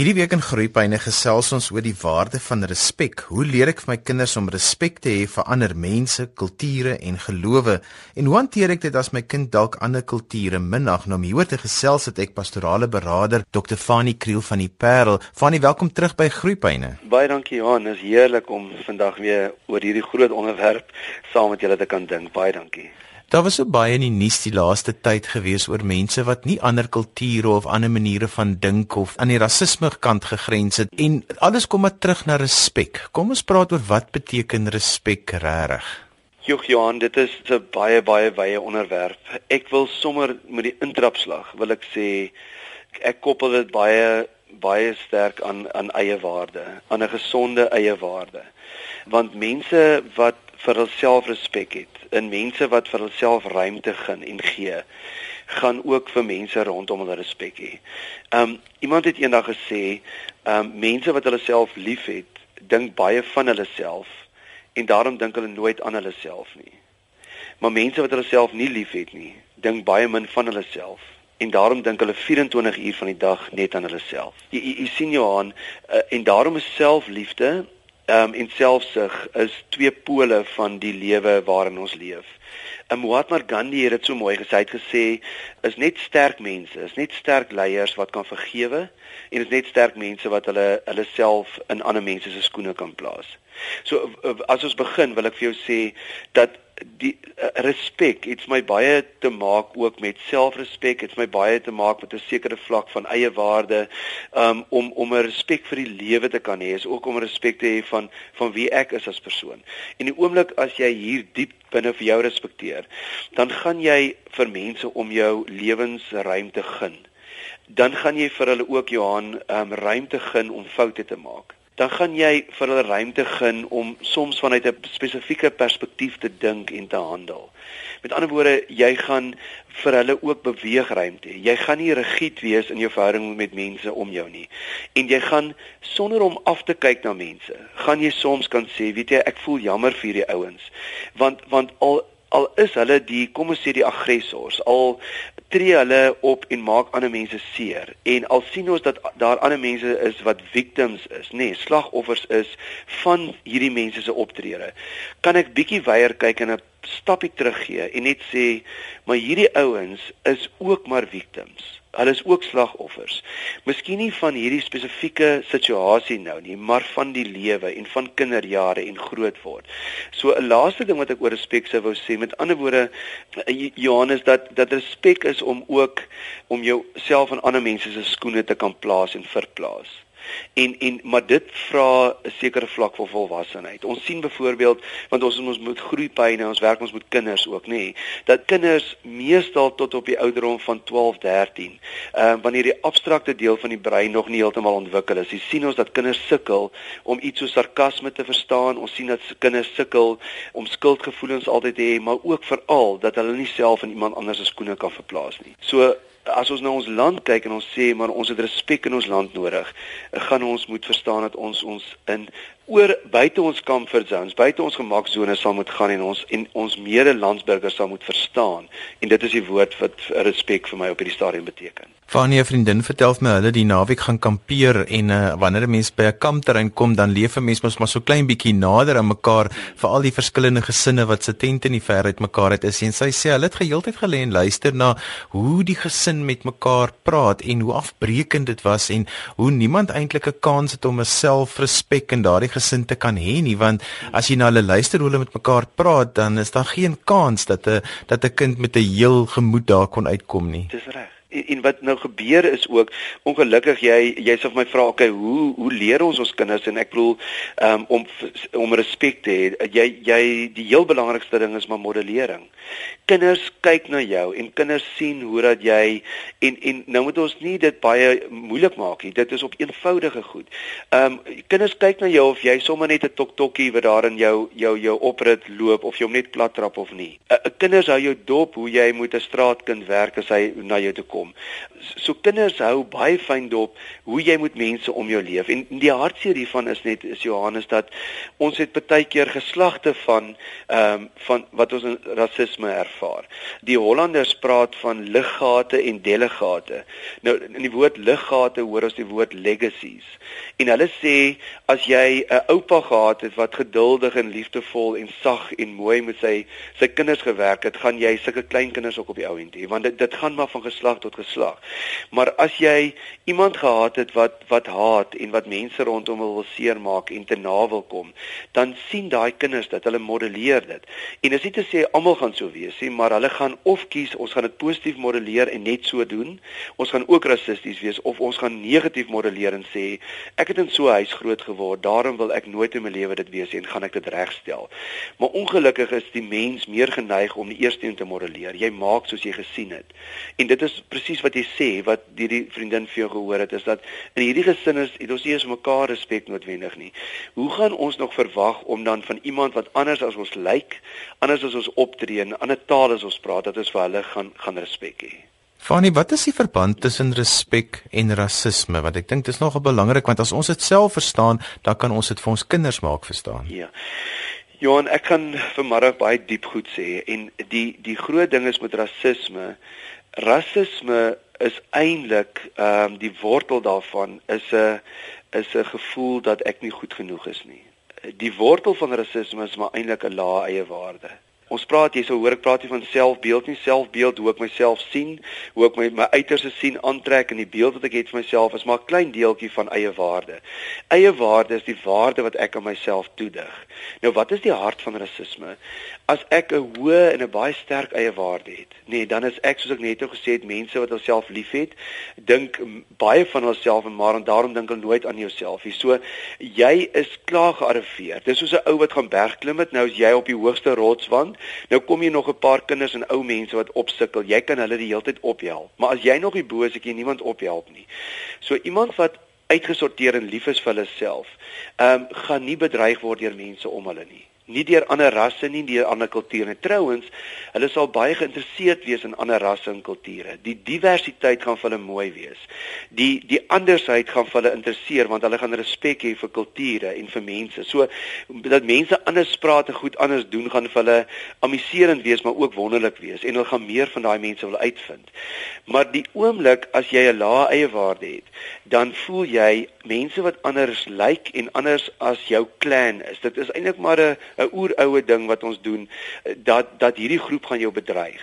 Hierdie week in Groepyne gesels ons oor die waarde van respek. Hoe leer ek vir my kinders om respek te hê vir ander mense, kulture en gelowe? En hoe hanteer ek dit as my kind dalk ander kulture minag? Nou hieroor te gesels het ek pastorale beraader Dr. Fanie Kriel van die Parel. Fanie, welkom terug by Groepyne. Baie dankie Johan, is heerlik om vandag weer oor hierdie groot onderwerp saam met julle te kan dink. Baie dankie. Daar was so baie in die nuus die laaste tyd gewees oor mense wat nie ander kulture of ander maniere van dink of aan die rasisme kant gegrens het en alles kom maar terug na respek. Kom ons praat oor wat beteken respek regtig? Joh Johan, dit is 'n baie baie wye onderwerp. Ek wil sommer met die intrapslag wil ek sê ek koppel dit baie baie sterk aan aan eie waarde, aan 'n gesonde eie waarde. Want mense wat vir hulself respek het, in mense wat vir hulself ruimte gun en gee, gaan ook vir mense rondom hulle respek hê. Um iemand het eendag gesê, um mense wat hulle self liefhet, dink baie van hulle self en daarom dink hulle nooit aan hulle self nie. Maar mense wat hulle self nie liefhet nie, dink baie min van hulle self en daarom dink hulle 24 uur van die dag net aan hulle self. Jy, jy, jy sien Johan, uh, en daarom is selfliefde um, en selfsug is twee pole van die lewe waarin ons leef. Um, Mahatma Gandhi het dit so mooi gesê, hy het gesê is net sterk mense, is net sterk leiers wat kan vergewe en is net sterk mense wat hulle hulle self in ander mense se skoene kan plaas. So as ons begin, wil ek vir jou sê dat die uh, respek het my baie te maak ook met selfrespek het my baie te maak met 'n sekere vlak van eie waarde um, om om 'n respek vir die lewe te kan hê is ook om respek te hê van van wie ek is as persoon. En die oomblik as jy hier diep binne vir jou respekteer dan gaan jy vir mense om jou lewensruimte gun. Dan gaan jy vir hulle ook Johan um, ruimte gun om foute te maak dan gaan jy vir hulle ruimte gun om soms vanuit 'n spesifieke perspektief te dink en te handel. Met ander woorde, jy gaan vir hulle ook beweegruimte hê. Jy gaan nie rigied wees in jou verhouding met mense om jou nie. En jy gaan sonder om af te kyk na mense, gaan jy soms kan sê, weet jy, ek voel jammer vir hierdie ouens. Want want al al is hulle die kom ons sê die aggressors al tree hulle op en maak ander mense seer. En al sien ons dat daar ander mense is wat victims is nê nee, slagoffers is van hierdie mense se optrede kan ek bietjie weier kyk en 'n stapie teruggee en net sê maar hierdie ouens is ook maar victims Hulle is ook slagoffers. Miskien nie van hierdie spesifieke situasie nou nie, maar van die lewe en van kinderjare en groot word. So 'n laaste ding wat ek oor respek sou wou sê, met ander woorde eh, Johannes dat dat respek is om ook om jouself in ander mense se skoene te kan plaas en verplaas. En en maar dit vra 'n sekere vlak van volwassenheid. Ons sien byvoorbeeld want ons ons moet groeipyne, ons werk ons met kinders ook, nê, nee, dat kinders meestal tot op die ouderdom van 12, 13, ehm uh, wanneer die abstrakte deel van die brein nog nie heeltemal ontwikkel is, jy sien ons dat kinders sukkel om iets so sarkasme te verstaan. Ons sien dat kinders sukkel om skuldgevoelens altyd te hê, maar ook veral dat hulle nie self in iemand anders se skoene kan verplaas nie. So as ons na ons land kyk en ons sê maar ons het respek in ons land nodig, gaan ons moet verstaan dat ons ons in oor buite ons comfort zones, buite ons gemaksone sal moet gaan en ons en ons medelandsburgers sal moet verstaan. En dit is die woord wat respek vir my op hierdie stadium beteken. Van 'n vriendin vertel my hulle die naweek gaan kampeer en uh, wanneer 'n mens by 'n kampterrein kom, dan leef 'n mens mos maar so klein bietjie nader aan mekaar vir al die verskillende gesinne wat se tente in die ver uit mekaar het is. En sy sê hulle het geheeltyd gelê en luister na hoe die gesin met mekaar praat en hoe afbreekend dit was en hoe niemand eintlik 'n kans het om 'n selfrespek in daardie gesin te kan hê nie want as jy na hulle luister hoe hulle met mekaar praat dan is daar geen kans dat 'n dat 'n kind met 'n heel gemoed daar kon uitkom nie. Dis reg en, en wat nou gebeur is ook ongelukkig jy jy sê vir my vra okay hoe hoe leer ons ons kinders? En ek bedoel um, om om respek te hê. Jy jy die heel belangrikste ding is maar modellering. Kinders kyk na jou en kinders sien hoe dat jy en en nou moet ons nie dit baie moeilik maak nie. Dit is op eenvoudige goed. Um, kinders kyk na jou of jy sommer net 'n toktokkie wat daar in jou jou jou oprit loop of jy hom net plat trap of nie. uh, kinders hou jou dop hoe jy moet 'n straatkind werk as hy na jou toe kom kom. So kinders hou baie fyn dop hoe jy met mense om jou leef. En die hartseer hiervan is net is Johannes dat ons het baie keer geslagte van ehm um, van wat ons rasisme ervaar. Die Hollanders praat van liggate en delegate. Nou in die woord liggate hoor ons die woord legacies. En hulle sê as jy 'n oupa gehad het wat geduldig en liefdevol en sag en mooi met sy sy kinders gewerk het, gaan jy sulke klein kinders ook op die ou end hê want dit dit gaan maar van geslag tot geslag. Maar as jy iemand gehad het wat wat haat en wat mense rondom wil seermaak en te na wil kom, dan sien daai kinders dat hulle modelleer dit. En dis nie te sê almal gaan so wees nie, maar hulle gaan of kies ons gaan dit positief modelleer en net so doen. Ons gaan ook rassisties wees of ons gaan negatief modelleer en sê ek het in so 'n huis groot geword, daarom wil ek nooit in my lewe dit wees en gaan ek dit regstel. Maar ongelukkig is die mens meer geneig om die eerste een te modelleer. Jy maak soos jy gesien het. En dit is presies wat jy sê wat hierdie vriendin vir jou gehoor het is dat in hierdie gesin is het ons nie eens mekaar respek noodwendig nie. Hoe gaan ons nog verwag om dan van iemand wat anders as ons lyk, anders as ons optree, 'n ander taal as ons praat, dat ons vir hulle gaan gaan respek hê? Fanny, wat is die verband tussen respek en rasisme? Want ek dink dit is nogal belangrik want as ons dit self verstaan, dan kan ons dit vir ons kinders maak verstaan. Ja. Johan, ek kan vanmiddag baie diep goed sê en die die groot ding is met rasisme. Rasisme is eintlik ehm um, die wortel daarvan is 'n is 'n gevoel dat ek nie goed genoeg is nie. Die wortel van rasisme is maar eintlik 'n lae eie waarde. Ons praat hier so hoor ek praat hier van selfbeeld nie selfbeeld hoe ek myself sien, hoe ek my my uiterste sien aantrek en die beeld wat ek het van myself is maar 'n klein deeltjie van eie waarde. Eie waarde is die waarde wat ek aan myself toedig. Nou wat is die hart van rasisme? As ek 'n hoë en 'n baie sterk eie waarde het, nee, dan is ek soos ek net gesê het, mense wat hulself liefhet, dink baie van hulself en maar en daarom dink hulle nooit aan jouself nie. So jy is klaar gearriveer. Dis soos 'n ou wat gaan bergklim het, nou is jy op die hoogste rotswand Nou kom jy nog 'n paar kinders en ou mense wat opsukkel. Jy kan hulle die hele tyd ophelp. Maar as jy nog nie bo is, ek jy niemand ophelp nie. So iemand wat uitgesorteer en lief is vir hulle self, ehm um, gaan nie bedreig word deur mense om hulle nie nie deur ander rasse nie, deur ander kulture. Trouwens, hulle sal baie geïnteresseerd wees in ander rasse en kulture. Die diversiteit gaan vir hulle mooi wees. Die die andersheid gaan vir hulle interesseer want hulle gaan respek hê vir kulture en vir mense. So dat mense anders praat en goed anders doen gaan vir hulle amuserend wees, maar ook wonderlik wees en hulle gaan meer van daai mense wil uitvind. Maar die oomblik as jy 'n lae eie waarde het, dan voel jy mense wat anders lyk like en anders as jou clan is. Dit is eintlik maar 'n 'n oeroue ding wat ons doen dat dat hierdie groep gaan jou bedreig.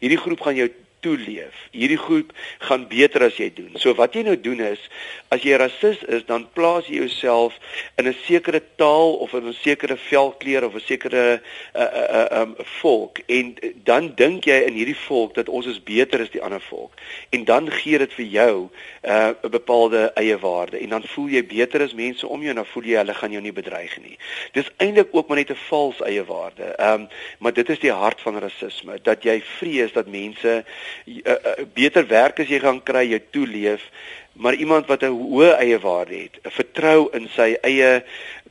Hierdie groep gaan jou toeleef. Hierdie groep gaan beter as jy doen. So wat jy nou doen is as jy rasis is, dan plaas jy jouself in 'n sekere taal of in 'n sekere velkleur of 'n sekere uh uh um volk en dan dink jy in hierdie volk dat ons is beter as die ander volk. En dan gee dit vir jou uh 'n bepaalde eie waarde en dan voel jy beter as mense om jou en dan voel jy hulle gaan jou nie bedreig nie. Dis eintlik ook maar net 'n vals eie waarde. Um maar dit is die hart van rasisme dat jy vrees dat mense uh, uh, beter werk as jy gaan kry, jy toeleef, maar iemand wat 'n hoë eie waarde het, 'n vertrou in sy eie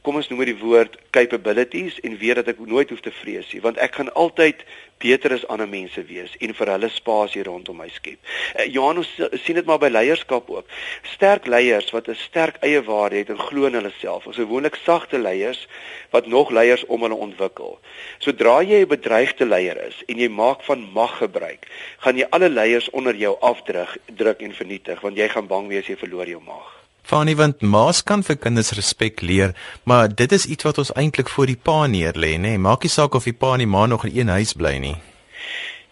kom ons noem die woord capabilities en weet dat ek nooit hoef te vrees nie want ek gaan altyd beter as ander mense wees en vir hulle spasie rondom my skep. Uh, Johannes sien dit maar by leierskap ook. Sterk leiers wat 'n sterk eie waarde het en glo in hulle self. Ons gewoonlik sagte leiers wat nog leiers om hulle ontwikkel. Sodra jy 'n bedreigde leier is en jy maak van mag gebruik, gaan jy alle leiers onder jou afdruk, druk en vernietig want jy gaan bang wees jy verloor jou mag. Fanie want maas kan vir kinders respek leer, maar dit is iets wat ons eintlik voor die pa neer lê, nê? Maak nie saak of die pa en die ma nog in een huis bly nie.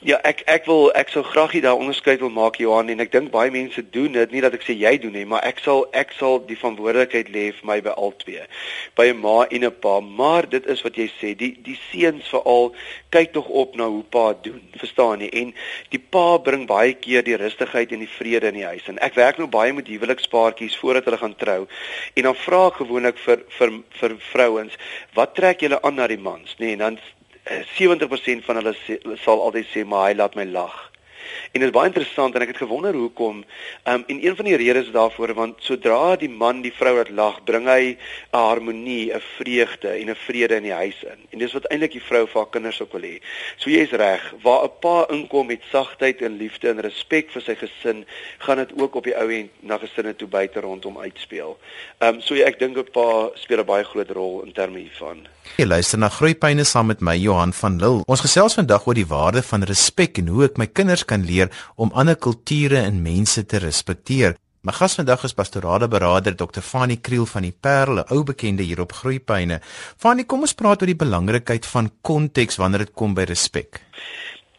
Ja, ek ek wil ek sou graag hier daar onderskeid wil maak Johan en ek dink baie mense doen dit, nie dat ek sê jy doen nie, maar ek sal ek sal die verantwoordelikheid lê vir my by al twee. By 'n ma en 'n pa, maar dit is wat jy sê, die die seuns veral kyk tog op na hoe pa doen, verstaan jy? En die pa bring baie keer die rustigheid en die vrede in die huis. En ek werk nou baie met huwelikspaartjies voordat hulle gaan trou. En dan vra ek gewoonlik vir vir vir vrouens, wat trek julle aan na die mans, nê? Nee, dan 70% van hulle sê, sal altyd sê maar hy laat my lag. En dit is baie interessant en ek het gewonder hoekom. Ehm um, en een van die redes daarvoor want sodra die man die vrou laat lag, bring hy 'n harmonie, 'n vreugde en 'n vrede in die huis in. En dis wat eintlik die vrou vir haar kinders ook wil hê. So jy's reg, waar 'n pa inkom met sagtheid en liefde en respek vir sy gesin, gaan dit ook op die ou end na gesinne toe buite rondom uitspeel. Ehm um, so ja, ek dink 'n pa speel 'n baie groot rol in terme hiervan. Jy luister na Groeipyne saam met my Johan van Lille. Ons gesels vandag oor die waarde van respek en hoe ek my kinders kan leer om ander kulture en mense te respekteer. My gas vandag is pastorale beraader Dr. Fanie Kriel van die Parel, 'n ou bekende hier op Groeipyne. Fanie, kom ons praat oor die belangrikheid van konteks wanneer dit kom by respek.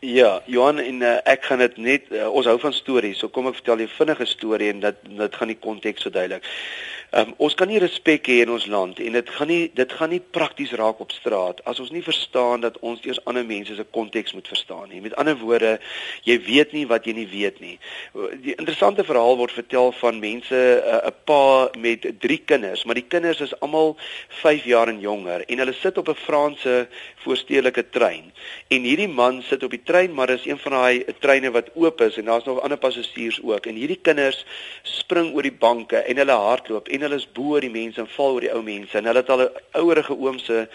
Ja, Johan en uh, ek gaan dit net uh, ons hou van stories, so kom ek vertel jou vinnige storie en dit dit gaan die konteks verduidelik. Um, ons kan nie respek hê in ons land en dit gaan nie dit gaan nie prakties raak op straat as ons nie verstaan dat ons eers ander mense se konteks moet verstaan nie. Met ander woorde, jy weet nie wat jy nie weet nie. Die interessante verhaal word vertel van mense eh, 'n uh, pa met 3 kinders, maar die kinders is almal 5 jaar en jonger en hulle sit op 'n Franse voorstedelike trein. En hierdie man sit op die trein, maar dis een van daai treine wat oop is en daar's nog ander passasiers ook. En hierdie kinders spring oor die banke en hulle hardloop en hulle is bo oor die mense en val oor die ou mense en hulle het al 'n ouerige oom se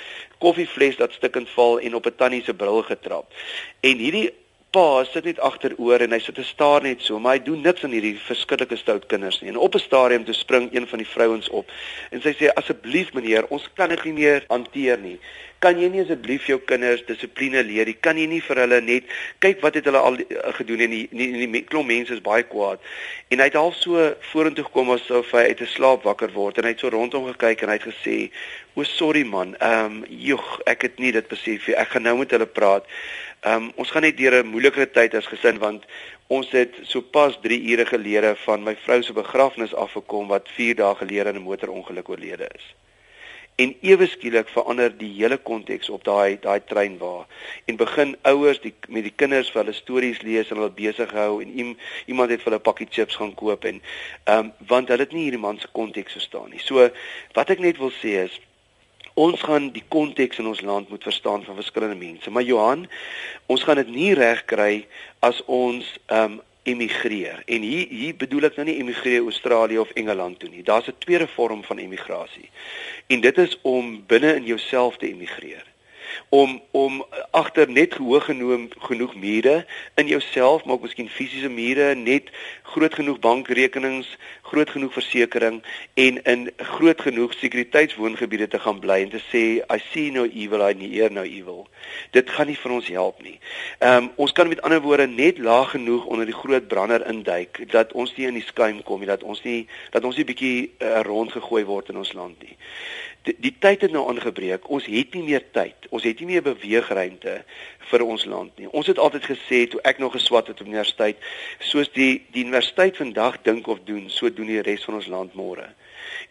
koffievles dat stukkend val en op 'n tannie se bril getrap. En hierdie pa sit net agteroor en hy sit te staar net so, maar hy doen niks aan hierdie verskillike stout kinders nie. En op 'n stadium toe spring een van die vrouens op en sy sê asseblief meneer, ons kan dit nie meer hanteer nie kan jy nie asseblief jou kinders dissipline leer nie? Kan jy nie vir hulle net kyk wat het hulle al uh, gedoen en die die, die, die klomp mense is baie kwaad. En hy het half so vorentoe gekom asof hy uit 'n slaap wakker word en hy het so rondom gekyk en hy het gesê: "O sorry man, ehm um, joeg, ek het nie dit besef nie. Ek gaan nou met hulle praat. Ehm um, ons gaan net deur 'n moeilike tyd as gesin want ons het sopas 3 ure gelede van my vrou se begrafnis afgekom wat 4 dae gelede in 'n motorongeluk oorlede is." en ewe skielik verander die hele konteks op daai daai trein waar en begin ouers die met die kinders vir hulle stories lees en hulle besig hou en iem, iemand het vir hulle 'n pakkie chips gaan koop en ehm um, want hulle het nie hierdie man se konteks verstaan nie. So wat ek net wil sê is ons gaan die konteks in ons land moet verstaan van verskillende mense. Maar Johan, ons gaan dit nie reg kry as ons ehm um, emigreer. En hier hier bedoel ek nou nie emigreer Australië of Engeland toe nie. Daar's 'n tweede vorm van emigrasie. En dit is om binne in jouself te emigreer om om agter net hoog genoem genoeg mure in jouself maak miskien fisiese mure net groot genoeg bankrekenings groot genoeg versekerings en in groot genoeg sekuriteitswoongebiede te gaan bly en te sê I see no evil I hear no evil. Dit gaan nie vir ons help nie. Um, ons kan met ander woorde net laag genoeg onder die groot brander induik dat ons nie in die skuim kom nie dat ons nie dat ons nie bietjie uh, rondgegooi word in ons land nie die, die tyd het nou aangebreek. Ons het nie meer tyd. Ons het nie meer beweegruimte vir ons land nie. Ons het altyd gesê toe ek nog geswat het op universiteit, soos die die universiteit vandag dink of doen, so doen die res van ons land môre.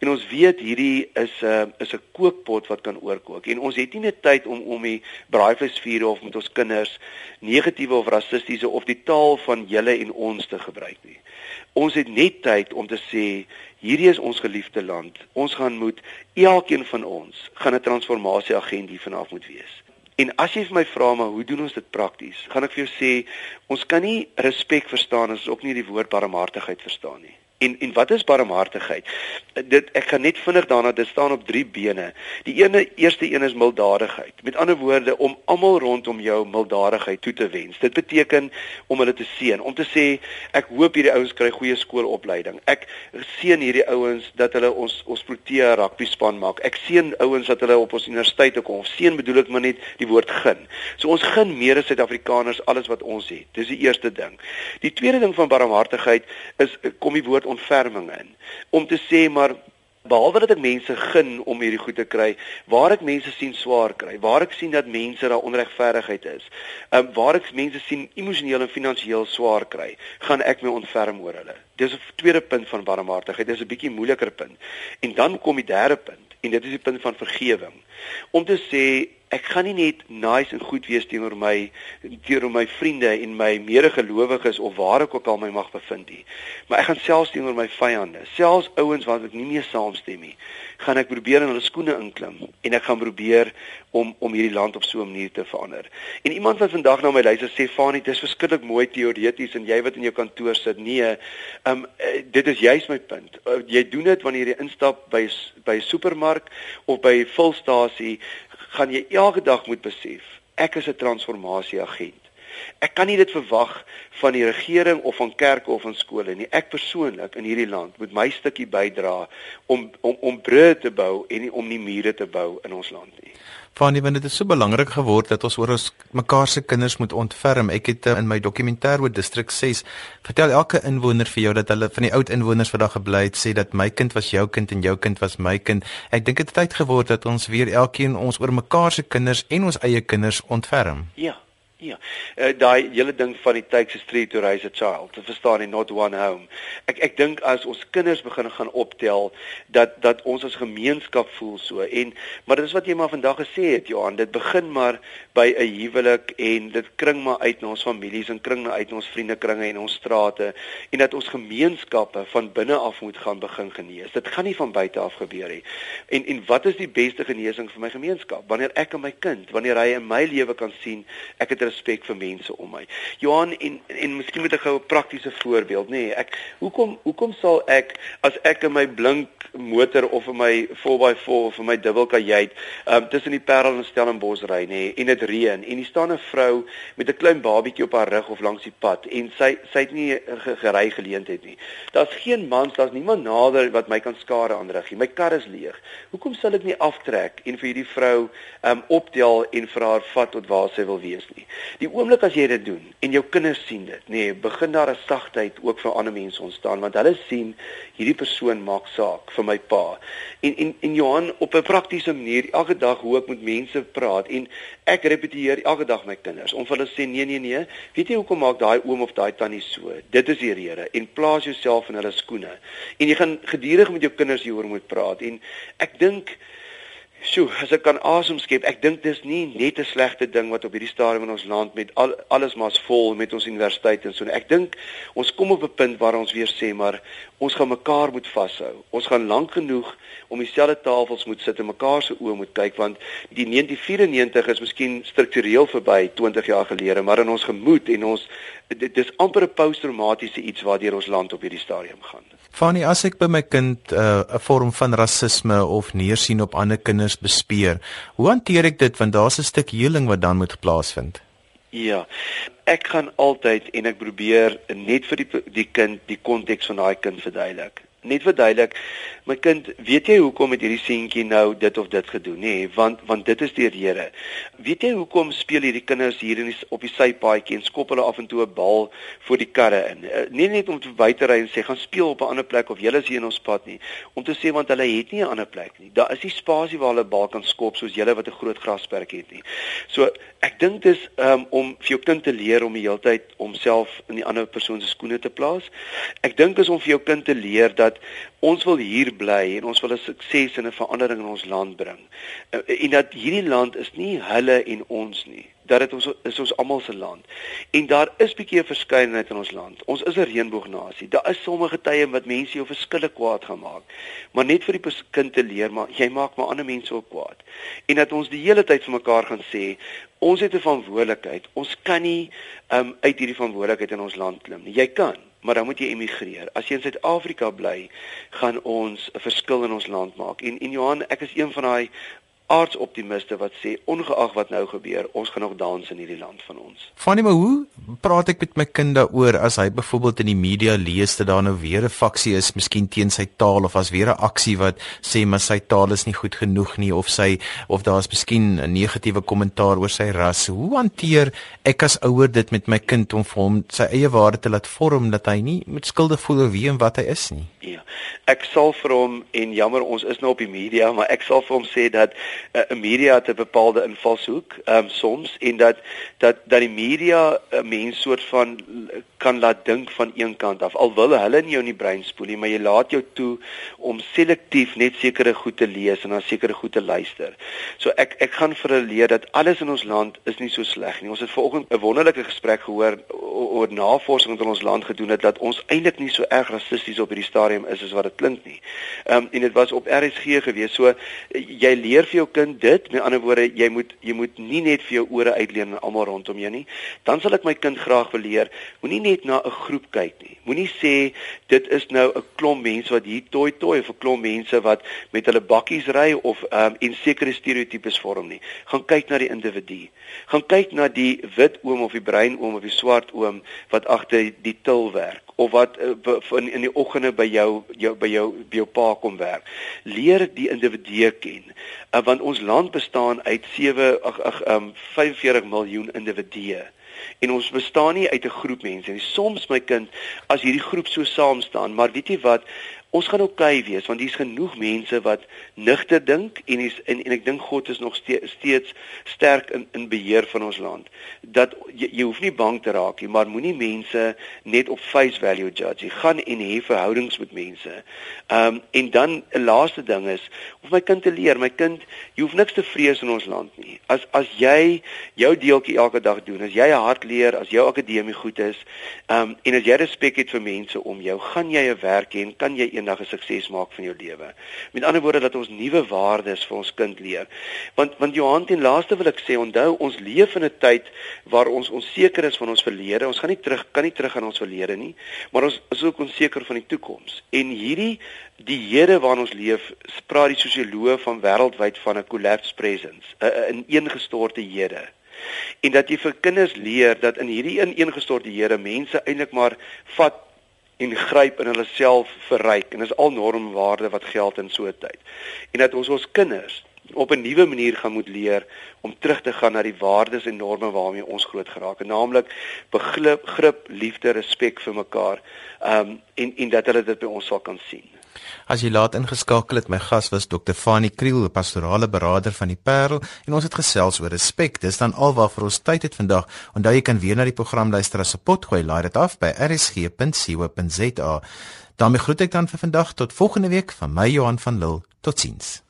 En ons weet hierdie is 'n uh, is 'n kookpot wat kan oorkook. En ons het nie meer tyd om om die braaivleisvuur of met ons kinders negatiewe of rassistiese of die taal van julle en ons te gebruik nie. Ons het net tyd om te sê hierdie is ons geliefde land. Ons gaan moet elkeen van ons gaan 'n transformasie agent hier vanaf moet wees. En as jy vir my vra maar hoe doen ons dit prakties? Gaan ek vir jou sê ons kan nie respek verstaan as ons ook nie die woord barmhartigheid verstaan nie. En en wat is barmhartigheid? Dit ek gaan net vinnig daarna dit staan op drie bene. Die ene eerste een is milddadigheid. Met ander woorde om almal rondom jou milddadigheid toe te wens. Dit beteken om hulle te seën, om te sê ek hoop hierdie ouens kry goeie skoolopleiding. Ek seën hierdie ouens dat hulle ons ons Protea rugby span maak. Ek seën ouens dat hulle op ons universiteite kom. Seën bedoel ek maar net die woord gun. So ons gun meer as Suid-Afrikaners alles wat ons het. Dis die eerste ding. Die tweede ding van barmhartigheid is kom die woord ontferming in. Om te sê maar behalwe dat ek mense gun om hierdie goed te kry waar ek mense sien swaar kry waar ek sien dat mense daar onregverdigheid is um, waar ek mense sien emosioneel en finansiëel swaar kry gaan ek my ontferm oor hulle. Dis 'n tweede punt van barmhartigheid. Dis 'n bietjie moeiliker punt. En dan kom die derde punt en dit is die punt van vergewing. Om te sê Ek gaan nie net nice en goed wees teenoor my teenoor my vriende en my medegelowiges of waar ek ook al my mag bevind nie. Maar ek gaan selfs teenoor my vyande, selfs ouens wat ek nie mee saamstem nie, gaan ek probeer in hulle skoene inklim en ek gaan probeer om om hierdie land op so 'n manier te verander. En iemand wat vandag na my luister sê, "Fanie, dit is verskriklik mooi teoreties en jy wat in jou kantoor sit." Nee, um dit is juist my punt. Uh, jy doen dit wanneer jy instap by by 'n supermark of by 'n fulstasie, gaan jy elke dag moet besef, ek is 'n transformasie agent. Ek kan nie dit verwag van die regering of van kerke of van skole nie. Ek persoonlik in hierdie land moet my stukkie bydra om om om brûe te bou en nie om nie mure te bou in ons land nie. Fanie, want dit is so belangrik geword dat ons oor ons mekaar se kinders moet ontferm. Ek het uh, in my dokumentêr oor distrik 6 vertel elke inwoner vir jou dat hulle van die oud inwoners wat daar gebly het sê dat my kind was jou kind en jou kind was my kind. Ek dink dit het tyd geword dat ons weer elkeen ons oor mekaar se kinders en ons eie kinders ontferm. Ja. Ja. Uh, daai hele ding van die takes a street to raise a child. Dit verstaan nie not one home. Ek ek dink as ons kinders begin gaan optel dat dat ons as gemeenskap voel so en maar dit is wat jy maar vandag gesê het Johan, dit begin maar by 'n huwelik en dit kring maar uit na ons families en kring na uit na ons vriendekringe en ons strate en dat ons gemeenskappe van binne af moet gaan begin genees. Dit gaan nie van buite af gebeur nie. En en wat is die beste genesing vir my gemeenskap? Wanneer ek en my kind, wanneer hy in my lewe kan sien ek het respek vir mense om my. Johan en en miskien moet ek gou 'n praktiese voorbeeld, nê. Nee, ek hoekom hoekom sal ek as ek in my blink motor of in my 4x4 of in my dubbelkajuit um, tussen die Parel en Stellenbosch ry, nê, nee, en dit reën en hier staan 'n vrou met 'n klein babietjie op haar rug of langs die pad en sy sy het nie gery geleentheid nie. Daar's geen mans, daar's niemand nader wat my kan skade aanrig nie. My kar is leeg. Hoekom sal ek nie aftrek en vir hierdie vrou um optel en vir haar vat tot waar sy wil wees nie? Die oomblik as jy dit doen en jou kinders sien dit, nê, nee, begin daar 'n sagtheid ook vir ander mense ontstaan want hulle sien hierdie persoon maak saak vir my pa. En en en Johan op 'n praktiese manier elke dag hoe ek met mense praat en ek repeteer elke dag my kinders om vir hulle sê nee nee nee, weet jy hoekom maak daai oom of daai tannie so? Dit is die rede en plaas jouself in hulle skoene. En jy gaan gedurig met jou kinders hieroor moet praat en ek dink Sjoe, as ek kan asem skep, ek dink dis nie net 'n slegte ding wat op hierdie stadium in ons land met al, alles maas vol met ons universiteite en so. Ek dink ons kom op 'n punt waar ons weer sê maar ons gaan mekaar moet vashou. Ons gaan lank genoeg om dieselfde tafels moet sit en mekaar se oë moet kyk want die 1994 is miskien struktureel verby 20 jaar gelede, maar in ons gemoed en ons dit is amper 'n posttraumatiese iets waardeur ons land op hierdie stadium gaan. Fanny, as ek by my kind uh, 'n uh, vorm van rasisme of neersien op ander kinders bespeer, hoe hanteer ek dit want daar's 'n stuk heling wat dan moet plaasvind? Ja. Ek gaan altyd en ek probeer net vir die die kind die konteks van daai kind verduidelik net verduidelik my kind weet jy hoekom het hierdie seentjie nou dit of dit gedoen nê? Nee, want want dit is die rede weet jy hoekom speel hierdie kinders hier in die, op die sypaadjie en skop hulle af en toe 'n bal voor die karre in? Uh, nie net om te buite ry en sê gaan speel op 'n ander plek of julle is hier in ons pad nie. Om te sê want hulle het nie 'n ander plek nie. Daar is nie spasie waar hulle bal kan skop soos julle wat 'n groot grasperk het nie. So ek dink dis um, om vir jou kind te leer om die hele tyd homself in die ander persoon se skoene te plaas. Ek dink is om vir jou kind te leer dat dat ons wil hier bly en ons wil 'n sukses en 'n verandering in ons land bring. Eh, en dat hierdie land is nie hulle en ons nie. Dat dit ons is ons almal se land. En daar is bietjie 'n verskeidenheid in ons land. Ons is 'n reënboognasie. Daar is sommige tye wat mense jou verskille kwaad gaan maak. Maar net vir die kind te leer, maar jy maak maar ander mense ook kwaad. En dat ons die hele tyd vir mekaar gaan sê, ons het 'n verantwoordelikheid. Ons kan nie um, uit hierdie verantwoordelikheid in ons land klim nie. Jy kan maar dan moet jy emigreer. As jy in Suid-Afrika bly, gaan ons 'n verskil in ons land maak. En en Johan, ek is een van daai aardsoptimiste wat sê ongeag wat nou gebeur, ons gaan nog dans in hierdie land van ons. Fanny, maar hoe praat ek met my kind daaroor as hy byvoorbeeld in die media lees dat daar nou weer 'n faksie is, miskien teen sy taal of as weer 'n aksie wat sê maar sy taal is nie goed genoeg nie of sy of daar's miskien 'n negatiewe kommentaar oor sy ras. Hoe hanteer ek as ouer dit met my kind om vir hom sy eie waarde te laat vorm dat hy nie met skuldig voel oor wie en wat hy is nie? Ja. Ek sal vir hom en jammer ons is nou op die media, maar ek sal vir hom sê dat 'n uh, media het 'n bepaalde invalshoek, um, soms en dat dat dat die media 'n mens soort van kan laat dink van een kant af. Al wil hulle nie jou in die brein spoel nie, maar jy laat jou toe om selektief net sekere goed te lees en dan sekere goed te luister. So ek ek gaan vir hulle leer dat alles in ons land is nie so sleg nie. Ons het vanoggend 'n wonderlike gesprek gehoor oor navorsing wat in ons land gedoen het dat ons eintlik nie so erg rassisties op hierdie stadium is as wat dit klink nie. Ehm um, en dit was op RSG gewees. So jy leer vir jou kind dit, met ander woorde, jy moet jy moet nie net vir jou ore uitleen aan almal rondom jou nie. Dan sal ek my kind graag wil leer, moenie net na 'n groep kyk nie. Moenie sê dit is nou 'n klomp mense wat hier toi toi of 'n klomp mense wat met hulle bakkies ry of ehm um, en sekere stereotypes vorm nie. Gaan kyk na die individu. Gaan kyk na die wit oom of die bruin oom of die swart oom wat agter die til werk of wat uh, in in die oggende by jou jou by jou by jou pa kom werk. Leer die individu ken. Uh, want ons land bestaan uit 7 ag ag um 45 miljoen individue en ons bestaan nie uit 'n groep mense nie. Soms my kind, as hierdie groep so saam staan, maar weet jy wat, ons gaan oukei wees want hier's genoeg mense wat nigter dink en is, en en ek dink God is nog steeds, steeds sterk in in beheer van ons land. Dat jy, jy hoef nie bang te raak nie, maar moenie mense net op face value judge nie. Gaan en hê verhoudings met mense. Ehm um, en dan 'n laaste ding is om my kind te leer, my kind, jy hoef niks te vrees in ons land nie. As as jy jou deeltjie elke dag doen, as jy 'n hart leer, as jou akademie goed is, ehm um, en as jy respek het vir mense om jou, gaan jy 'n werk hê en kan jy eendag 'n sukses maak van jou lewe. Met ander woorde dat ons nuwe waardes vir ons kind leer. Want want Johan ten laaste wil ek sê, onthou ons leef in 'n tyd waar ons onseker is van ons verlede. Ons gaan nie terug kan nie terug aan ons verlede nie, maar ons is ook onseker van die toekoms. En hierdie die Here waarin ons leef, praat die sosioloog van wêreldwyd van 'n collapse presence, 'n ineengestorte Here en dat jy vir kinders leer dat in hierdie ineengestorte Here mense eintlik maar vat en gryp in hulle self verryk en dis al normwaarde wat geld in so 'n tyd. En dat ons ons kinders op 'n nuwe manier gaan moet leer om terug te gaan na die waardes en norme waarmee ons groot geraak het, naamlik begrip, grip, liefde, respek vir mekaar. Ehm um, en en dat hulle dit by ons sal kan sien. As jy laat ingeskakel het, my gas was Dr. Fanie Kriel, pastorale beraader van die Parel, en ons het gesels oor respek. Dis dan alwaar vir ons tyd het vandag. Onthou jy kan weer na die program luister as 'n potgooi. Laai dit af by rsg.co.za. daarmee groet ek dan vir vandag tot volgende week van my Johan van Lille. Totsiens.